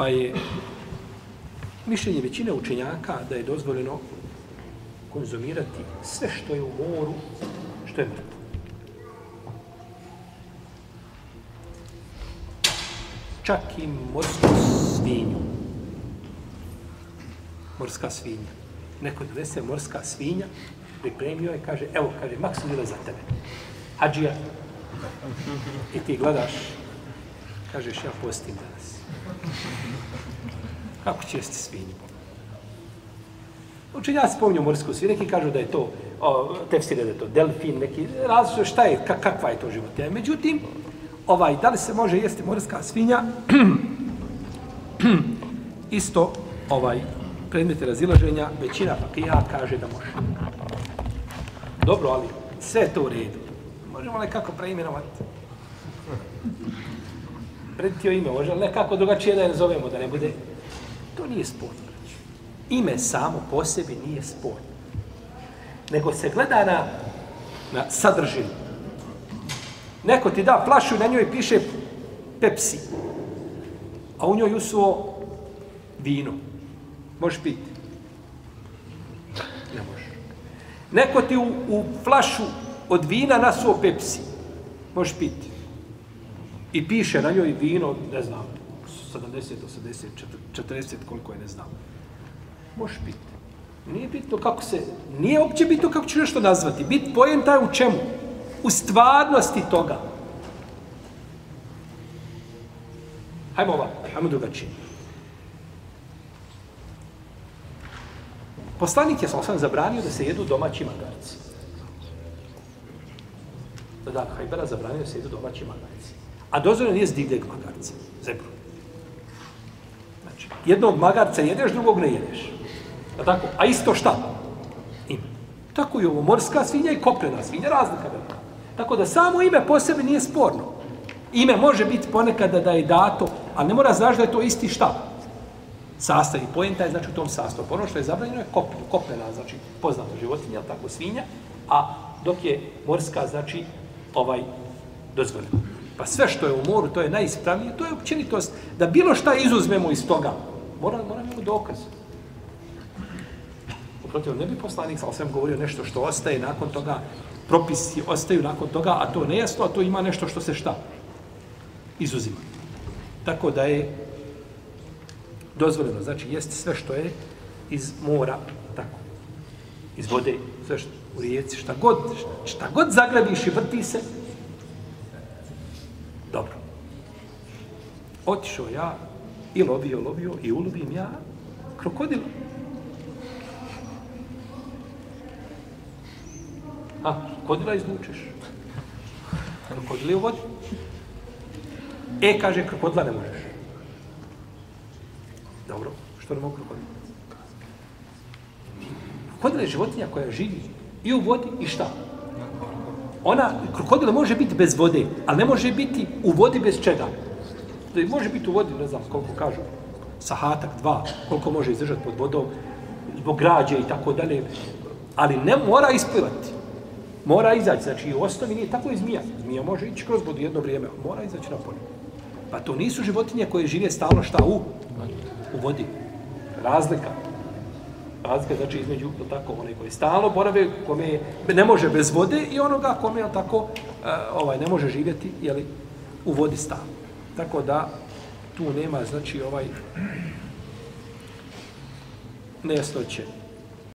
Pa je mišljenje većine učenjaka da je dozvoljeno konzumirati sve što je u moru, što je mrtvo. Čak i morsku svinju. Morska svinja. Neko donese morska svinja, pripremio je, kaže, evo, kaže, maksimila za tebe. Hadžija. I ti gledaš, kažeš, ja postim danas. Kako će jesti svinju? Učenjaci spominju morsku svinju, neki kažu da je to, o, tefsire da je to delfin, neki različno šta je, kak, kakva je to životinja. Međutim, ovaj, da li se može jesti morska svinja? Isto, ovaj, predmete razilaženja, većina fakija kaže da može. Dobro, ali sve je to u redu. Možemo li kako preimenovati? Predtio ime, može li nekako drugačije da je zovemo, da ne bude? To nije sporno. Ime samo po sebi nije sporno. Nego se gleda na, na sadržinu. Neko ti da flašu na njoj piše Pepsi. A u njoj usuo vino. Možeš piti? Ne možeš. Neko ti u, u flašu od vina nasuo Pepsi. Možeš piti. I piše na njoj vino, ne znam, 70, 80, 40, koliko je, ne znam. Može biti. Nije bitno kako se, nije uopće bitno kako ću nešto nazvati. Bit pojem taj u čemu? U stvarnosti toga. Hajmo ovako, hajmo drugačije. Poslanik je sam zabranio da se jedu domaći magarci. Da da, Hajbera zabranio da se jedu domaći magarci. A dozvoljeno je divljeg magarca, zebru. Znači, jednog magarca jedeš, drugog ne jedeš. A, tako? A isto šta? Ima. Tako i ovo, morska svinja i kopljena svinja, razlika velika. Tako da samo ime po sebi nije sporno. Ime može biti ponekada da je dato, ali ne mora znaš da je to isti šta sastav i pojenta je znači u tom sastavu. Ono što je zabranjeno je kopljena, kopljena znači poznata životinja, tako svinja, a dok je morska, znači ovaj dozvoljeno. Pa sve što je u moru, to je najispravnije, to je općenitost. Da bilo šta izuzmemo iz toga, mora, mora imamo dokaz. Uprotiv, ne bi poslanik, ali sam govorio nešto što ostaje nakon toga, propisi ostaju nakon toga, a to nejasno, a to ima nešto što se šta izuzima. Tako da je dozvoljeno, znači jesti sve što je iz mora, tako, iz vode, sve što u rijeci, šta god, šta god zagrebiš i vrti se, dobro. Otišao ja i lovio, lovio i ulovim ja krokodila. A, krokodila izvučeš. Krokodila je u vodi. E, kaže, krokodila ne možeš. Dobro, što ne mogu krokodila? Krokodila je životinja koja živi i u vodi i šta? Ona, krokodil može biti bez vode, ali ne može biti u vodi bez čega. Da može biti u vodi, ne znam koliko kažu, sahatak, dva, koliko može izdržati pod vodom, zbog građe i tako dalje, ali ne mora isplivati. Mora izaći, znači u osnovi nije tako i zmija. Zmija može ići kroz vodu jedno vrijeme, mora izaći na polje. Pa to nisu životinje koje žive stalno šta u? u vodi. Razlika. Razlika znači između, tako, one koji stalno borave, kome ne može bez vode i onoga kome, je tako, eh, ovaj, ne može živjeti, je li u vodi stalno. Tako da, tu nema, znači, ovaj, nejasnoće.